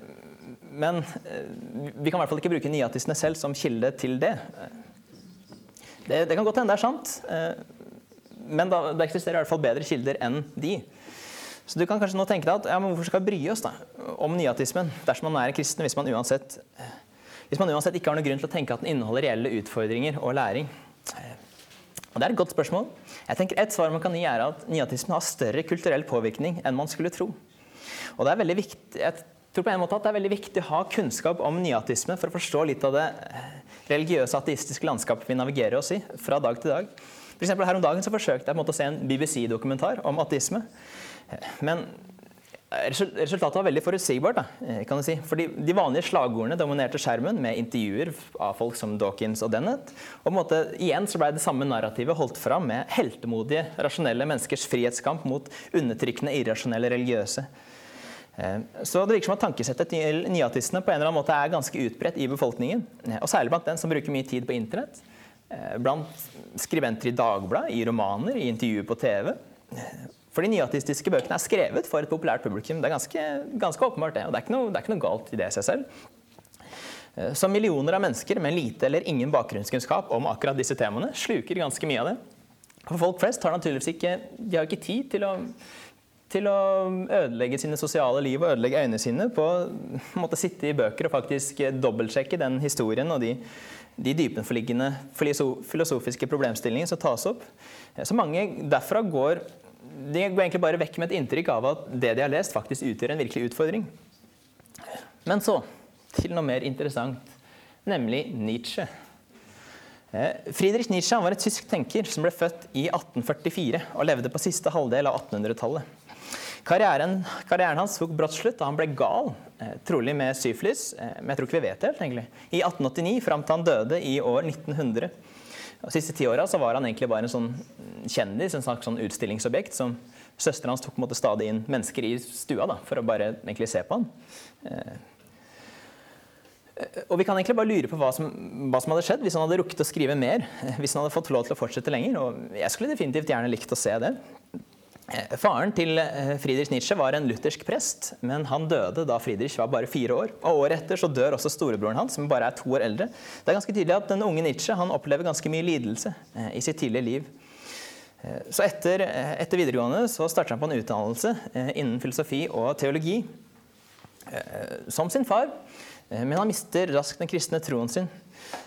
men eh, vi kan i hvert fall ikke bruke nyatistene selv som kilde til det. Det, det kan godt hende det er sant, eh, men da, det eksisterer i hvert fall bedre kilder enn de. Så du kan kanskje nå tenke deg at ja, men hvorfor skal vi bry oss da, om nyatismen dersom man er kristen, hvis man, uansett, hvis man uansett ikke har noen grunn til å tenke at den inneholder reelle utfordringer og læring? Og Det er et godt spørsmål. Jeg tenker Et svar man kan gi er at nyatismen har større kulturell påvirkning enn man skulle tro. Og det er veldig viktig, jeg tror på en måte at det er veldig viktig å ha kunnskap om nyatisme for å forstå litt av det religiøse ateistiske landskapet vi navigerer oss i fra dag til dag. For Her om dagen så forsøkte jeg å se en BBC-dokumentar om ateisme. Men resultatet var veldig forutsigbart. Da, kan du si. Fordi De vanlige slagordene dominerte skjermen med intervjuer av folk som Dawkins og Dennett. Og på en måte, igjen så ble det samme narrativet holdt fram med heltemodige, rasjonelle menneskers frihetskamp mot undertrykkende, irrasjonelle religiøse. Eh, så det virker som at tankesettet til nyatistene på en eller annen måte er ganske utbredt i befolkningen. Eh, og særlig blant den som bruker mye tid på internett. Eh, blant skribenter i Dagbladet, i romaner, i intervjuer på TV. For de nyatistiske bøkene er skrevet for et populært publikum. Det er ganske, ganske åpenbart det. Og det er, noe, det er, ikke noe, galt i det i seg selv. Så millioner av mennesker med lite eller ingen bakgrunnskunnskap om akkurat disse temaene sluker ganske mye av det. For folk flest har naturligvis ikke, de har ikke tid til å, til å ødelegge sine sosiale liv og ødelegge øynene sine på å sitte i bøker og faktisk dobbeltsjekke den historien og de, de dypenforliggende filosofiske problemstillingene som tas opp. Eh, så mange derfra går de går egentlig bare vekk med et inntrykk av at det de har lest, faktisk utgjør en virkelig utfordring. Men så til noe mer interessant, nemlig Nietzsche. Eh, Friedrich Nietzsche var en tysk tenker som ble født i 1844 og levde på siste halvdel av 1800-tallet. Karrieren, karrieren, hans tok brått slutt da han ble gal, eh, trolig med syflis, eh, men jeg tror ikke vi vet det helt, egentlig, i 1889 fram til han døde i år 1900. De siste ti åra var han egentlig bare en sånn kjendis, en slags sånn utstillingsobjekt. som Søsteren hans tok måte stadig inn mennesker i stua da, for å bare egentlig se på han. Eh, og Vi kan egentlig bare lure på hva som, hva som, hadde skjedd hvis han hadde rukket å skrive mer. Hvis han hadde fått lov til å fortsette lenger. Og jeg skulle definitivt gjerne likt å se det. Eh, faren til eh, Friedrich Nietzsche var en luthersk prest, men han døde da Friedrich var bare fire år. Og Året etter så dør også storebroren hans, som bare er to år eldre. Det er ganske tydelig at den unge Nietzsche han opplever ganske mye lidelse eh, i sitt tidlige liv. Så etter, etter videregående så starter han på en utdannelse innen filosofi og teologi. Som sin far, men han mister raskt den kristne troen sin.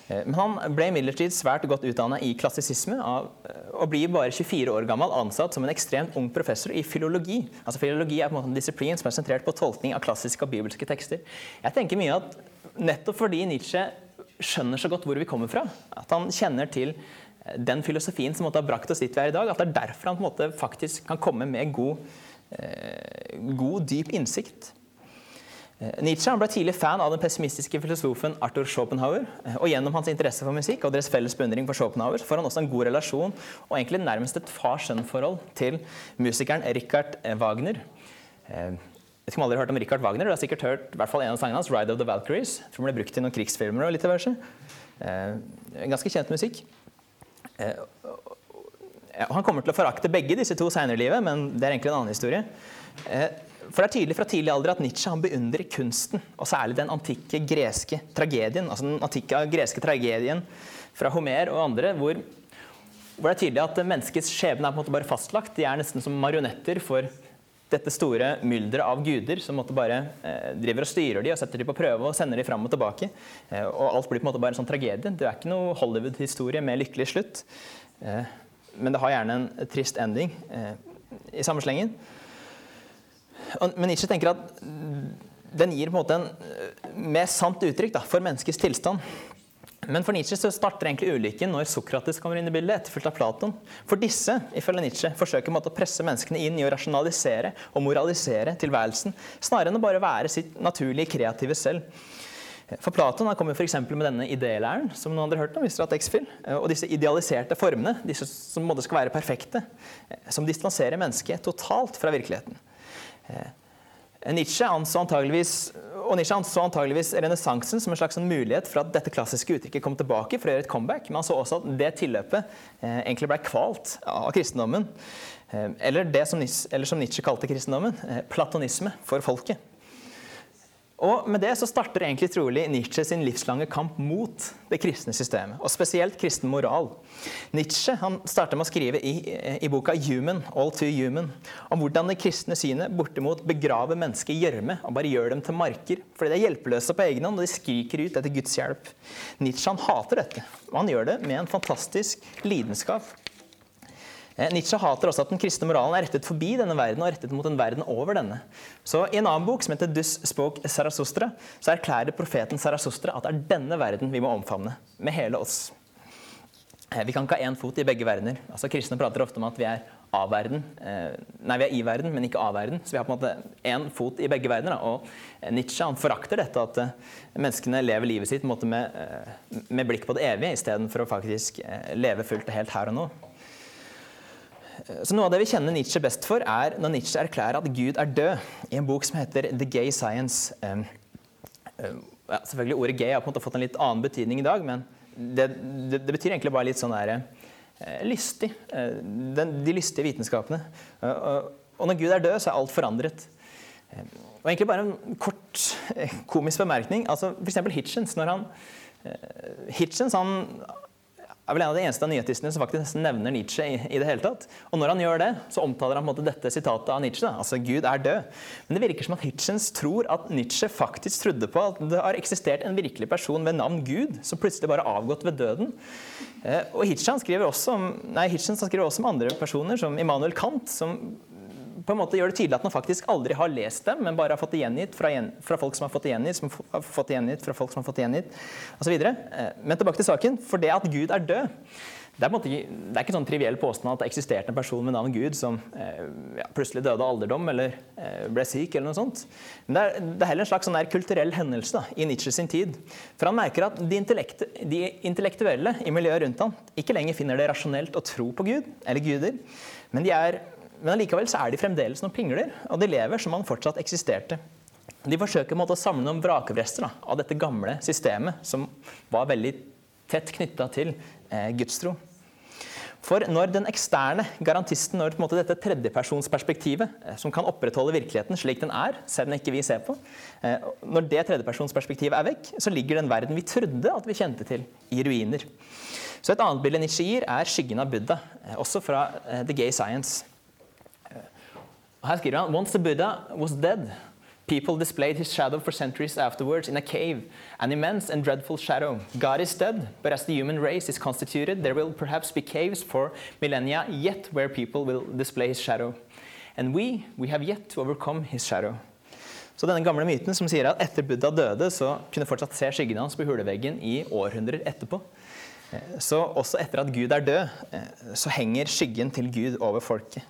Eh, men han ble imidlertid svært godt utdannet i klassisisme og blir bare 24 år gammel ansatt som en ekstremt ung professor i filologi. Altså Filologi er på en måte en disiplin som er sentrert på tolkning av klassiske og bibelske tekster. Jeg tenker mye at nettopp fordi Nietzsche skjønner så godt hvor vi kommer fra, at han kjenner til eh, den filosofien som måtte ha brakt oss dit vi er i dag, at det er derfor han på en måte faktisk kan komme med god, eh, god dyp innsikt. Eh, Nietzsche ble tidlig fan av den pessimistiske filosofen Arthur Schopenhauer. Eh, og Gjennom hans interesse for musikk og deres felles beundring for Schopenhauer får han også en god relasjon og egentlig nærmest et far-sønn-forhold til musikeren Richard Wagner. Eh, jeg vet ikke om alle har hørt om Richard Wagner. Du har sikkert hørt i hvert fall en av sangene hans, 'Ride of the Valkyries'. Jeg tror den ble brukt i noen krigsfilmer og litt diverse. Ganske kjent musikk. Han kommer til å forakte begge disse to seinere i livet, men det er egentlig en annen historie. For det er tydelig fra tidlig alder at Nietzsche han beundrer kunsten, og særlig den antikke greske tragedien, altså den antikke greske tragedien fra Homer og andre, hvor, hvor det er tydelig at menneskets skjebne er på en måte bare fastlagt. De er nesten som marionetter for dette store mylderet av guder som bare eh, driver og styrer de og setter de på prøve og sender de fram og tilbake. Eh, og alt blir på en måte bare en sånn tragedie. Det er ikke noe Hollywood-historie med lykkelig slutt. Eh, men det har gjerne en trist ending eh, i samme slengen. Men Nietzsche tenker at den gir på en måte en eh, mer sant uttrykk da, for menneskets tilstand. Men for Nietzsche så starter egentlig ulykken når Sokrates kommer inn i bildet, etterfulgt av Platon. For disse ifølge Nietzsche, forsøker å presse menneskene inn i å rasjonalisere og moralisere tilværelsen, snarere enn å bare være sitt naturlige, kreative selv. For Platon han kommer f.eks. med denne idélæren, som noen har hørt om, hvis dere har X-Fill, og disse idealiserte formene, disse som måtte skal være perfekte, som distanserer mennesket totalt fra virkeligheten. Nietzsche anså antageligvis, og renessansen som en slags mulighet for at dette klassiske uttrykket kom tilbake for å gjøre et comeback. Men han så også at det tilløpet eh, egentlig ble kvalt av kristendommen. Eh, eller det som, eller som Nietzsche kalte kristendommen, eh, platonisme for folket. Og Med det så starter egentlig trolig Nietzsche sin livslange kamp mot det kristne systemet, og spesielt kristen moral. Nietzsche han starter med å skrive i, i, boka 'Human, All Too Human' om hvordan det kristne synet bortimot begraver mennesket i gjørme og bare gjør dem til marker, fordi de er hjelpeløse på egen hånd og de skriker ut etter Guds hjelp. Nietzsche han hater dette, og han gjør det med en fantastisk lidenskap. Eh, Nietzsche hater også at den kristne moralen er rettet forbi denne verden og rettet mot en verden over denne. Så I en annen bok som heter Dus spok Sarasostra, så erklærer profeten Sarasostra at det er denne verden vi må omfavne, med hele oss. Eh, vi kan ikke ha én fot i begge verdener. Altså Kristne prater ofte om at vi er av verden. Eh, nei, vi er i verden, men ikke av verden. Så vi har på en måte én fot i begge verdener. Og Nietzsche forakter dette at menneskene lever livet sitt med, med blikk på det evige istedenfor å faktisk leve fullt og helt her og nå. Så Noe av det vi kjenner Nietzsche best for, er når Nietzsche erklærer at Gud er død, i en bok som heter The Gay Science. Ja, selvfølgelig Ordet gay har på en måte fått en litt annen betydning i dag, men det, det, det betyr egentlig bare litt sånn der, uh, lystig. Uh, den, de lystige vitenskapene. Uh, og når Gud er død, så er alt forandret. Og egentlig bare en kort komisk bemerkning. altså F.eks. Hitchens. når han Hitchens han er vel en av de eneste av nyhetistene som faktisk nevner Nietzsche i, det hele tatt. Og når han gjør det, så omtaler han på en måte dette sitatet av Nietzsche. Da. Altså, Gud er død. Men det virker som at Hitchens tror at Nietzsche faktisk trodde på at det har eksistert en virkelig person ved navn Gud, som plutselig bare avgått ved døden. Eh, og Hitchens skriver, Hitchens skriver også om andre personer, som Immanuel Kant, som på en måte gjør det tydelig at man faktisk aldri har lest dem, men bare har fått det gjengitt fra, fra, folk som har fått det gjengitt, som har fått det gjengitt fra folk som har fått det gjengitt, osv. Eh, men tilbake til saken. For det at Gud er død det er, måte, det er ikke sånn triviell påstand at det eksisterte en person med navn Gud som eh, ja, plutselig døde av alderdom eller eh, ble syk. eller noe sånt. Men det er, det er heller en slags sånn kulturell hendelse da, i Nietzsche sin tid. For han merker at de, intellekt, de intellektuelle i miljøet rundt ham ikke lenger finner det rasjonelt å tro på Gud eller guder, men de er men allikevel så er de fremdeles noen pingler, og de lever som om fortsatt eksisterte. De forsøker å samle noen vrakrester av dette gamle systemet, som var veldig tett knytta til eh, gudstro. For når den eksterne garantisten, når måte, dette tredjepersonsperspektivet, eh, som kan opprettholde virkeligheten slik den er, selv om ikke vi ser på, eh, når det tredjepersonsperspektivet er vekk, så ligger den verden vi trodde at vi kjente til, i ruiner. Så Et annet bilde Nietzsche gir, er skyggen av Buddha, eh, også fra eh, The Gay Science. Her skriver han Once the Buddha was dead, people displayed his shadow for centuries afterwards in a cave, an immense and dreadful shadow. God is dead, but as the human race is constituted, there will perhaps be caves for millennia yet where people will display his shadow. And we, we have yet to overcome his shadow. Så denne gamle myten som sier at etter Buddha døde, så kunne fortsatt se skyggene hans på huleveggen i århundrer etterpå. Eh, så også etter at Gud er død, eh, så henger skyggen til Gud over folket.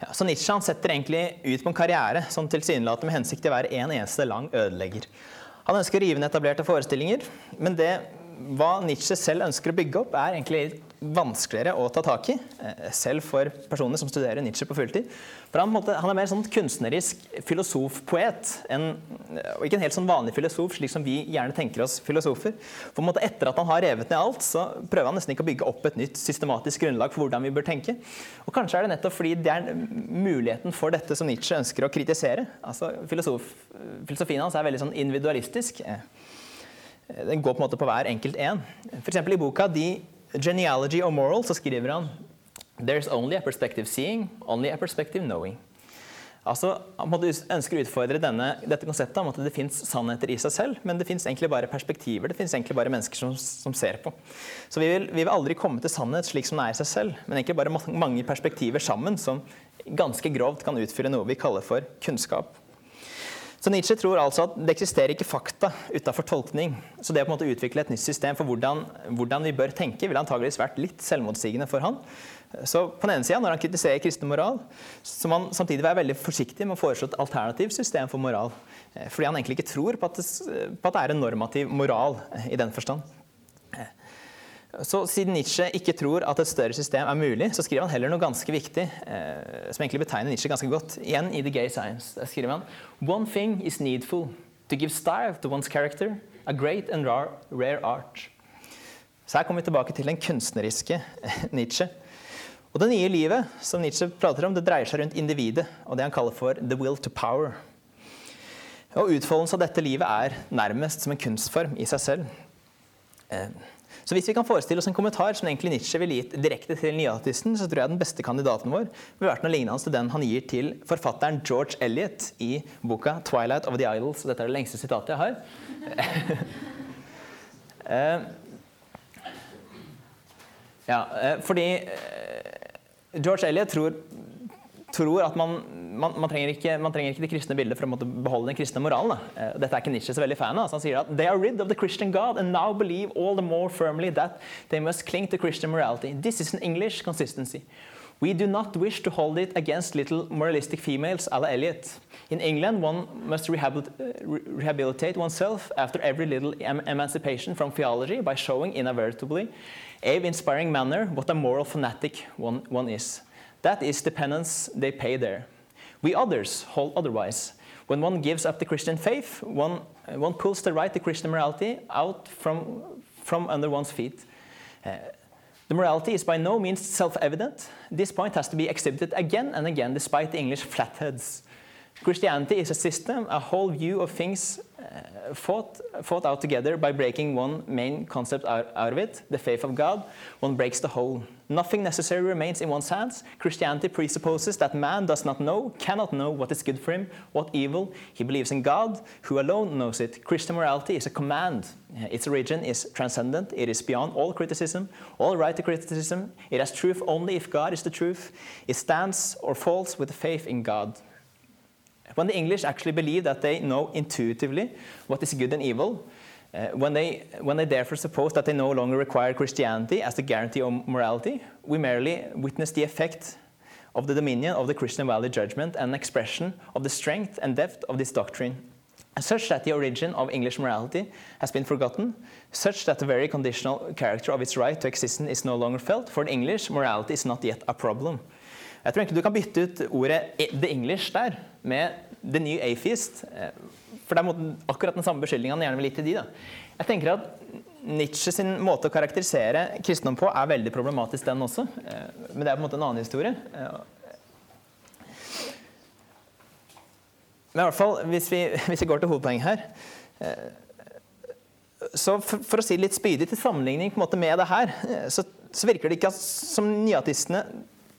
Ja, så Nietzsche setter egentlig ut på en karriere som tilsynelatende med hensikt til å være en eneste lang ødelegger. Han ønsker å rive ned etablerte forestillinger, men det hva Nietzsche selv ønsker å bygge opp, er egentlig vanskeligere å ta tak i, eh, selv for personer som studerer Nietzsche på fulltid. For han, han er mer sånn kunstnerisk filosof-poet, og ikke en helt sånn vanlig filosof, slik som vi gjerne tenker oss filosofer. For måte, Etter at han har revet ned alt, så prøver han nesten ikke å bygge opp et nytt systematisk grunnlag for hvordan vi bør tenke. Og Kanskje er det nettopp fordi det er muligheten for dette som Nietzsche ønsker å kritisere. Altså, filosof, filosofien hans er veldig sånn individualistisk. Den går på en måte på hver enkelt en. F.eks. i boka The Genealogy og Moral så skriver han There's only a perspective seeing, only a perspective knowing. Altså, Han ønsker å utfordre denne, dette konseptet om at det fins sannheter i seg selv, men det fins egentlig bare perspektiver. Det fins egentlig bare mennesker som, som, ser på. Så vi vil, vi vil, aldri komme til sannhet slik som den er i seg selv, men egentlig bare mange perspektiver sammen som ganske grovt kan utfylle noe vi kaller for kunnskap. Så Nietzsche tror altså at det eksisterer ikke fakta utafor tolkning. Så det å på en måte utvikle et nytt system for hvordan, hvordan vi bør tenke, ville antageligvis vært litt selvmotsigende for han. Så på den ene siden, Når han kritiserer kristen moral, så må han samtidig være veldig forsiktig med å foreslå et alternativt system for moral. Eh, fordi han egentlig ikke tror på at, det, på at det er en normativ moral eh, i den forstand. Så Siden Nietzsche ikke tror at et større system er mulig, så skriver han heller noe ganske viktig, eh, som egentlig betegner Nietzsche ganske godt. Igjen i The Gay Science. Der skriver han One thing is needful to give style to one's character, a great and rare, rare art. Så her kommer vi tilbake til den kunstneriske Nietzsche. Og Det nye livet som Nietzsche prater om, det dreier seg rundt individet og det han kaller for 'the will to power'. Og Utfoldelsen av dette livet er nærmest som en kunstform i seg selv. Eh, så hvis vi kan forestille oss en kommentar som egentlig Nietzsche ville gitt direkte til nyatisten, så tror jeg den beste kandidaten vår ville vært noe lignende til den han gir til forfatteren George Eliot i boka 'Twilight of the Idols'. Dette er det lengste sitatet jeg har. Eh, ja, eh, fordi eh, George Eliot tror tror at man, man, man, trenger ikke, man, trenger ikke, det kristne bildet for å beholde den kristne moralen. Da. Eh, dette er ikke Nietzsche så veldig fan av. Han sier at «They are rid of the Christian God and now believe all the more firmly that they must cling to Christian morality. This is an English consistency. We do not wish to hold it against little moralistic females a la Eliot. In England, one must rehabilitate oneself after every little em emancipation from theology by showing in a awe-inspiring manner what a moral fanatic one, one is. That is the penance they pay there. We others hold otherwise. When one gives up the Christian faith, one, one pulls the right to Christian morality out from, from under one's feet. Uh, the morality is by no means self evident. This point has to be exhibited again and again, despite the English flatheads. Christianity is a system, a whole view of things uh, fought, fought out together by breaking one main concept out, out of it, the faith of God. One breaks the whole. Nothing necessary remains in one's hands. Christianity presupposes that man does not know, cannot know what is good for him, what evil. He believes in God, who alone knows it. Christian morality is a command. Its origin is transcendent. It is beyond all criticism, all right to criticism. It has truth only if God is the truth. It stands or falls with the faith in God. When the English actually believe that they know intuitively what is good and evil, uh, when, they, when they therefore suppose that they no longer require Christianity as the guarantee of morality, we merely witness the effect of the dominion of the Christian value judgment and expression of the strength and depth of this doctrine, such that the origin of English morality has been forgotten, such that the very conditional character of its right to existence is no longer felt, for in English, morality is not yet a problem. Jeg tror egentlig du kan bytte ut ordet 'the English' der med 'the new atheist'. For det er akkurat den samme beskyldninga han gjerne vil gi til de. Da. Jeg tenker at Nietzsche sin måte å karakterisere kristendom på er veldig problematisk, den også. Men det er på en måte en annen historie. Men i hvert fall, hvis vi, hvis vi går til hovedpoenget her så for, for, å si det litt spydig, til sammenligning med det her, så, så virker det ikke som nyatistene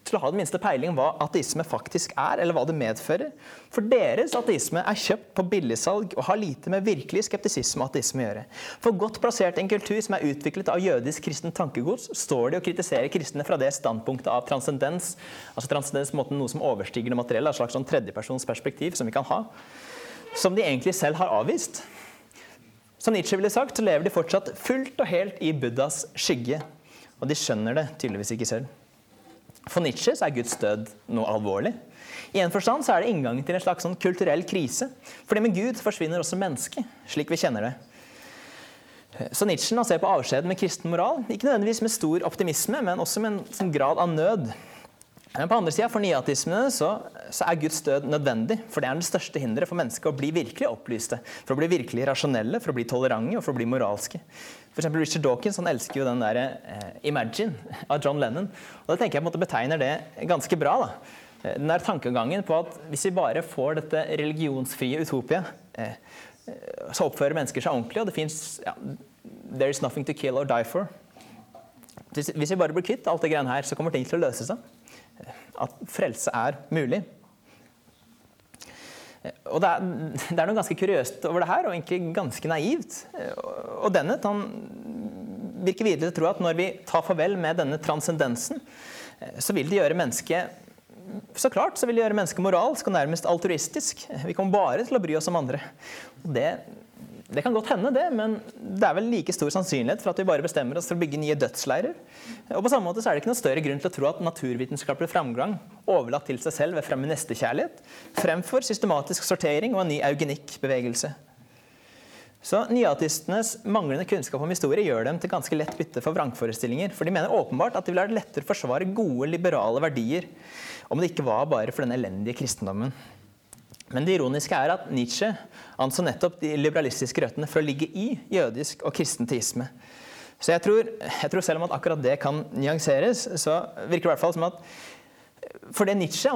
til å ha den minste peiling hva ateisme faktisk er, eller hva det medfører. For deres ateisme er kjøpt på billigsalg og har lite med virkelig skeptisisme og ateisme å gjøre. For godt plassert en kultur som er utviklet av jødisk kristen tankegods, står de og kritiserer kristne fra det standpunktet av transcendens, altså transcendens på en måte noe som overstiger det materielle, et slags sånn tredjepersons perspektiv som vi kan ha, som de egentlig selv har avvist. Som Nietzsche ville sagt, så lever de fortsatt fullt og helt i Buddhas skygge. Og de skjønner det tydeligvis ikke selv. For Nietzsche er Guds død noe alvorlig. I en forstand er det inngangen til en slags sånn kulturell krise. Fordi med Gud forsvinner også mennesket, slik vi kjenner det. Så Nietzsche ser på avskjeden med kristen moral, ikke nødvendigvis med stor optimisme, men også med en sånn grad av nød. Men på andre sida, for nyatismene så, så, er Guds død nødvendig. For det er det største hinderet for mennesket å bli virkelig opplyste. For å bli virkelig rasjonelle, for å bli tolerante og for å bli moralske. For Richard Dawkins han elsker jo den der eh, 'Imagine' av John Lennon. Og det tenker jeg på en måte betegner det ganske bra. da. Eh, den der tankegangen på at hvis vi bare får dette religionsfrie utopiet, eh, eh så oppfører mennesker seg ordentlig, og det fins ja, 'There is nothing to kill or die for'. Hvis, vi bare blir kvitt alt det greiene her, så kommer ting til å løse seg at frelse er mulig. Og det er, det er, noe ganske kuriøst over det her, og egentlig ganske naivt. Og Dennett han virker videre til å tro at når vi tar farvel med denne transcendensen, så vil det gjøre mennesket så klart så vil det gjøre mennesket moralsk og nærmest altruistisk. Vi kommer bare til å bry oss om andre. Og Det, det, kan godt hende, det, men det er vel like stor sannsynlighet for at vi bare bestemmer oss for å bygge nye dødsleirer. Og på samme måte så er det ikke noe større grunn til å tro at naturvitenskapelig framgang overlatt til seg selv ved fremme nestekjærlighet, fremfor systematisk sortering og en ny eugenikkbevegelse. Så Nyatistenes manglende kunnskap om historie gjør dem til ganske lett bytte for vrangforestillinger. For de mener åpenbart at det vil vært lettere å forsvare gode, liberale verdier om det ikke var bare for den elendige kristendommen. Men det ironiske er at Nietzsche anså nettopp de liberalistiske røttene for å ligge i jødisk og kristen teisme. Så jeg tror, jeg tror, selv om at akkurat det kan nyanseres, så virker det i hvert fall som at for det Nietzsche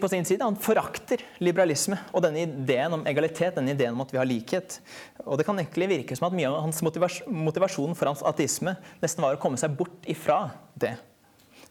på sin side, han forakter liberalisme og denne ideen om egalitet, denne ideen om at vi har likhet. Og det kan egentlig virke som at mye av hans motivasjon for hans ateisme nesten var å komme seg bort ifra det.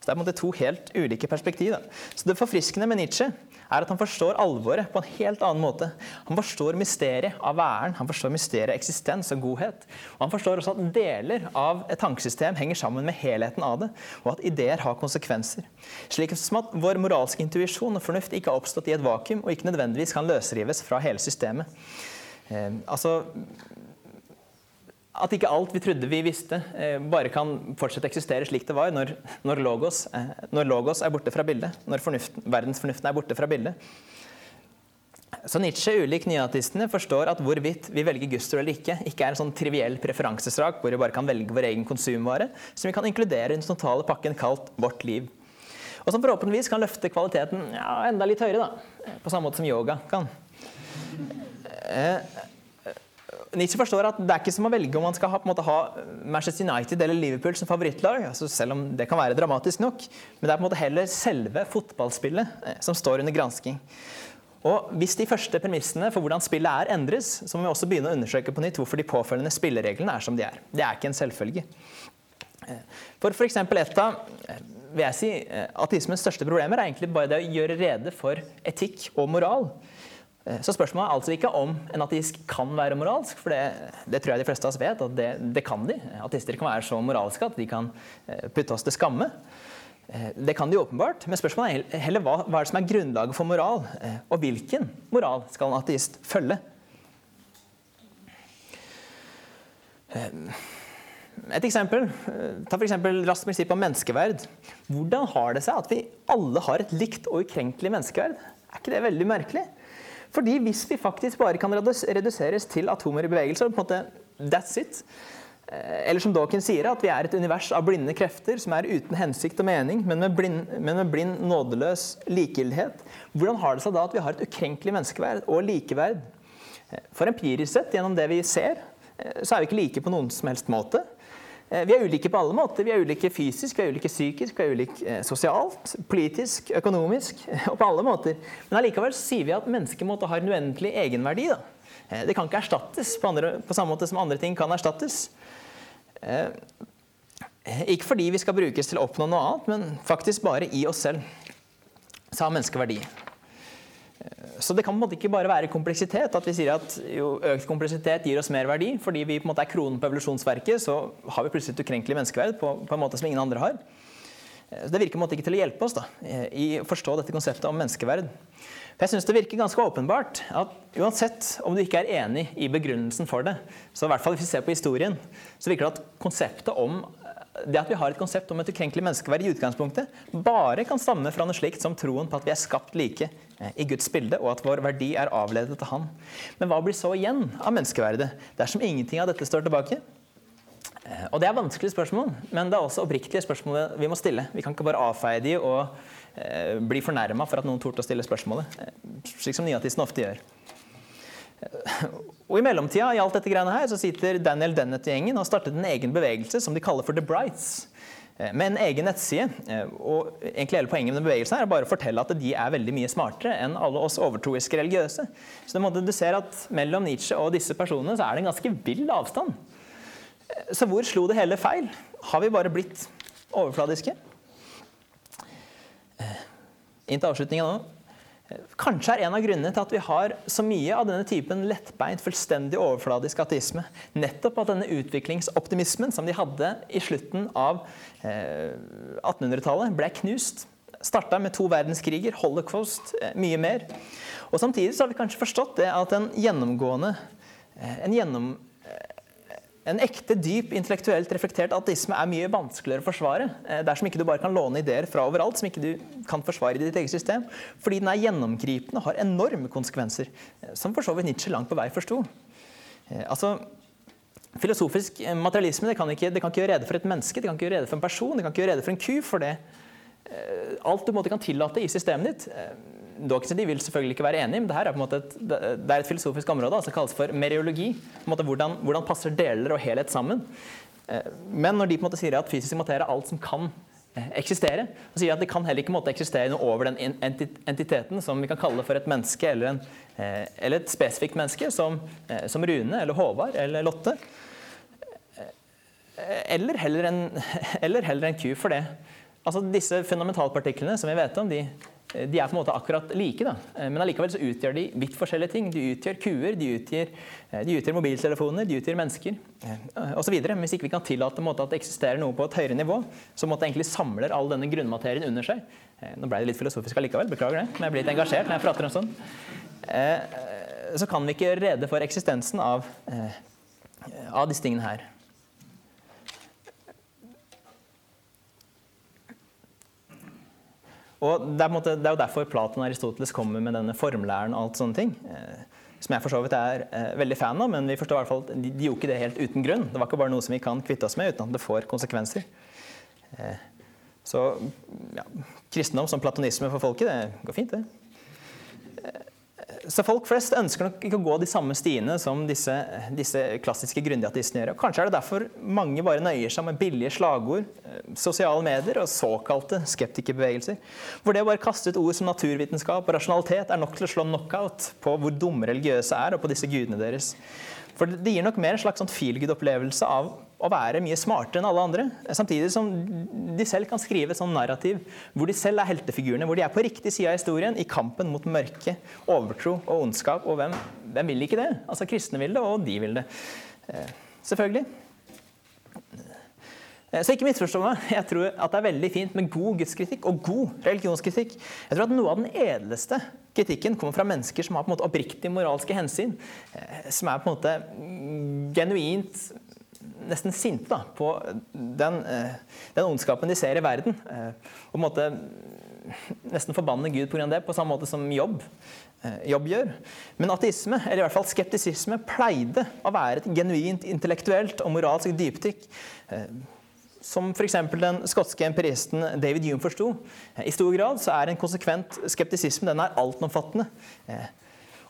Det er to helt ulike perspektiver. Så Det forfriskende med Nietzsche er at han forstår alvoret på en helt annen måte. Han forstår mysteriet av væren, han forstår mysteriet av eksistens og godhet. Og Han forstår også at deler av et tankesystem henger sammen med helheten av det, og at ideer har konsekvenser. Slik som at vår moralske intuisjon og fornuft ikke har oppstått i et vakuum og ikke nødvendigvis kan løsrives fra hele systemet. Eh, altså, at ikke alt vi trodde vi visste, eh, bare kan fortsette å eksistere slik det var når, når, logos, eh, når logos, er borte fra bildet, når fornuften, verdensfornuften er borte fra bildet. Så Nietzsche, ulik nyatistene, forstår at hvorvidt vi velger gudstro eller ikke, ikke er en sånn triviell preferansesak hvor vi bare kan velge vår egen konsumvare, som vi kan inkludere i den totale pakken kalt vårt liv. Og som forhåpentligvis kan løfte kvaliteten ja, enda litt høyere, da. På samme måte som yoga kan. Eh, Nietzsche forstår at det er ikke som å velge om man skal ha, måte, ha Manchester United eller Liverpool som favorittlag, altså selv om det kan være dramatisk nok. Men det er på en måte heller selve fotballspillet eh, som står under gransking. Og Hvis de første premissene for hvordan spillet er, endres, så må vi også begynne å undersøke på nytt hvorfor de påfølgende spillereglene er som de er. Det er ikke en selvfølge. Eh, for f.eks. et av eh, vil jeg si, ateismens største problemer er egentlig bare det å gjøre rede for etikk og moral. Eh, så spørsmålet er altså ikke om en ateist kan være moralsk, for det, det tror jeg de fleste av oss vet at det, det, kan de. Ateister kan være så moralske at de kan eh, putte oss til skamme. Eh, det kan de åpenbart, men spørsmålet er heller hva, hva er det som er grunnlaget for moral? Og hvilken moral skal en ateist følge? Et eksempel, Ta f.eks. raskt prinsipp om menneskeverd. Hvordan har det seg at vi alle har et likt og ukrenkelig menneskeverd? Er ikke det veldig merkelig? Fordi hvis vi faktisk bare kan reduseres til atomer i bevegelse, på en måte, that's it. Eh, eller som Dawkins sier, at vi er et univers av blinde krefter som er uten hensikt og mening, men med blind, men med blind nådeløs likegyldighet. Hvordan har det seg da at vi har et ukrenkelig menneskeverd og likeverd? Eh, for empirisk sett, gjennom det vi ser, eh, så er vi ikke like på noen som helst måte. Eh, vi er ulike på alle måter. Vi er ulike fysisk, vi er ulike psykisk, vi er ulike eh, sosialt, politisk, økonomisk. og på alle måter. Men allikevel sier vi at mennesket måtte ha en uendelig egenverdi. Da. Eh, det kan ikke erstattes på, andre, på, samme måte som andre ting kan erstattes. Ikke fordi vi skal brukes til å oppnå noe annet, men faktisk bare i oss selv. Så har mennesket verdi. Så det kan på en måte ikke bare være kompleksitet. At vi sier at jo, økt kompleksitet gir oss mer verdi. Fordi vi på en måte er kronen på evolusjonsverket, så har vi plutselig et ukrenkelig menneskeverd på, på, en måte som ingen andre har. Det virker på en måte ikke til å hjelpe oss da, i å forstå dette konseptet om menneskeverd. For jeg synes Det virker ganske åpenbart at uansett om du ikke er enig i begrunnelsen for det, så i hvert fall hvis vi ser på historien, så virker det at konseptet om det at vi har et konsept om et ukrenkelig menneskeverd i utgangspunktet, bare kan stamme fra noe slikt som troen på at vi er skapt like eh, i Guds bilde, og at vår verdi er avledet til Han. Men hva blir så igjen av menneskeverdet dersom ingenting av dette står tilbake? Eh, og Det er vanskelige spørsmål, men det er også oppriktige spørsmål vi må stille. Vi kan ikke bare avfeie de og eh, bli fornærma for at noen torde å stille spørsmålet, slik som nyatisten ofte gjør. Og I mellomtida i alt dette greiene her, så sitter Daniel Dennett i gjengen og har startet en egen bevegelse som de kaller for The Brights. Eh, med en egen nettside. Eh, og egentlig hele Poenget med den bevegelsen er bare å fortelle at de er veldig mye smartere enn alle oss overtroiske religiøse. Så du ser at Mellom Nietzsche og disse personene så er det en ganske vill avstand. Eh, så hvor slo det hele feil? Har vi bare blitt overfladiske? Inn til avslutninga nå. Kanskje er en av grunnene til at vi har så mye av denne typen lettbeint, fullstendig overfladisk ateisme. Nettopp at denne utviklingsoptimismen som de hadde i slutten av 1800-tallet, ble knust. Starta med to verdenskriger, holocaust, mye mer. Og Samtidig så har vi kanskje forstått det at en gjennomgående en gjennom, en ekte, dyp, intellektuelt reflektert ateisme er mye vanskeligere å forsvare. Eh, dersom ikke du bare kan låne ideer fra overalt som ikke du kan forsvare i ditt eget system. Fordi den er gjennomgripende og har enorme konsekvenser. Eh, som for så vidt Nietzsche langt på vei forsto. Eh, altså, filosofisk materialisme det kan, ikke, det kan, ikke, gjøre rede for et menneske, det kan ikke gjøre rede for en person, det kan ikke gjøre rede for en ku. For det alt du måtte kan tillate i systemet ditt Dawkins de vil selvfølgelig ikke være enig, men det, er, et, det er et filosofisk område som altså kalles for meriologi. Hvordan, hvordan, passer deler og helhet sammen? Eh, men når de på en måte sier at fysisk materie er alt som kan eh, eksistere, så sier de at det kan heller ikke måte eksistere noe over den entiteten som vi kan kalle for et menneske eller, en, eh, eller et spesifikt menneske, som, som Rune eller Håvard eller Lotte. Eller heller en, eller heller en ku for det. Altså Disse fundamentalpartiklene som vi vet om, de de er på en måte akkurat like, da. Eh, men allikevel så utgjør de vidt forskjellige ting. De utgjør kuer, de utgjør, eh, de utgjør mobiltelefoner, de utgjør mennesker osv. Hvis ikke vi kan tillate måte, at det eksisterer noe på et høyere nivå, måtte egentlig samler all denne grunnmaterien under seg. Nå ble det litt filosofisk allikevel, beklager det, men jeg blir litt engasjert når jeg prater om sånn. Så kan vi ikke gjøre rede for eksistensen av, av disse tingene her. Og det er, måte, det er, jo derfor Platon og Aristoteles kommer med denne formlæren og alt sånne ting. Eh, som jeg for så vidt er eh, veldig fan av, men vi forstår i hvert fall at de, de, gjorde ikke det helt uten grunn. Det var ikke bare noe som vi kan kvitte oss med uten at det får konsekvenser. Eh, så ja, kristendom som platonisme for folket, det går fint, det. Så folk flest ønsker nok ikke å gå de samme stiene som disse, disse klassiske grundige gjør. Og kanskje er det derfor mange bare nøyer seg med billige slagord, eh, sosiale medier og såkalte skeptikerbevegelser. Hvor det å bare kaste ut ord som naturvitenskap og rasjonalitet er nok til å slå knockout på hvor dumme religiøse er, og på disse gudene deres. For det gir nok mer en slags sånn feelgood-opplevelse av å være mye smartere enn alle andre. Samtidig som de selv kan skrive et sånt narrativ hvor de selv er heltefigurene, hvor de er på riktig side av historien i kampen mot mørke, overtro og ondskap. Og hvem, hvem vil ikke det? Altså Kristne vil det, og de vil det. Eh, selvfølgelig. Eh, så ikke misforstå meg. Jeg tror at det er veldig fint med god gudskritikk og god religionskritikk. Jeg tror at noe av den edleste kritikken kommer fra mennesker som har på en måte oppriktig moralske hensyn. Eh, som er på en måte genuint nesten sinte da, på den, eh, den, ondskapen de ser i verden. Eh, og på en måte nesten forbanne Gud pga. det, på samme måte som jobb, eh, jobb gjør. Men ateisme, eller i hvert fall skeptisisme, pleide å være et genuint intellektuelt og moralsk dypdykk. Som f.eks. den skotske empiristen David Hume forsto. I stor grad så er en konsekvent skeptisisme den er altomfattende.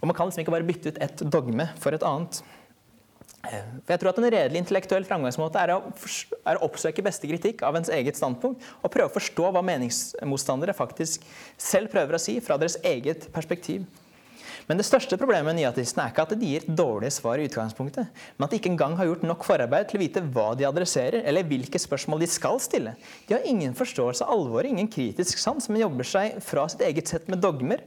Og man kan liksom ikke bare bytte ut ett dogme for et annet. For jeg tror at En redelig intellektuell framgangsmåte er å, oppsøke beste kritikk av ens eget standpunkt og prøve å forstå hva meningsmotstandere faktisk selv prøver å si fra deres eget perspektiv. Men det største problemet med nyatistene er ikke at de gir et dårlig svar i utgangspunktet, men at de ikke engang har gjort nok forarbeid til å vite hva de adresserer, eller hvilke spørsmål de skal stille. De har ingen forståelse av alvoret, ingen kritisk sans, men jobber seg fra sitt eget sett med dogmer.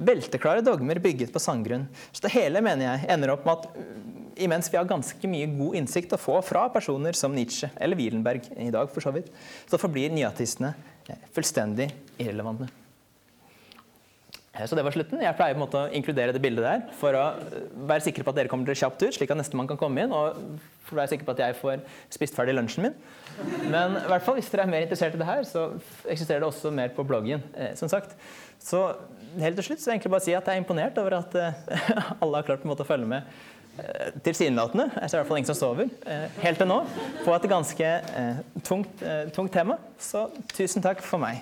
Belteklare dogmer bygget på sandgrunn. Så det hele mener jeg ender opp med at imens vi har ganske mye god innsikt å få fra personer som Nietzsche eller Wielenberg i dag, for så vidt, så forblir nyatistene eh, fullstendig irrelevante. Eh, så det var slutten. Jeg pleier på en måte å inkludere det bildet der for å eh, være sikker på at dere kommer dere kjapt ut, slik at nestemann kan komme inn. Og for å være sikker på at jeg får spist ferdig lunsjen min. Men i hvert fall, hvis dere er mer interessert i det her, så eksisterer det også mer på bloggen. som sagt. Så helt til slutt så vil jeg egentlig bare si at jeg er imponert over at alle har klart på en måte å følge med Eh, tilsynelatende, jeg ser i hvert fall ingen som sover, eh, helt til nå, på et ganske eh, tungt, tungt tema. Så tusen takk for meg.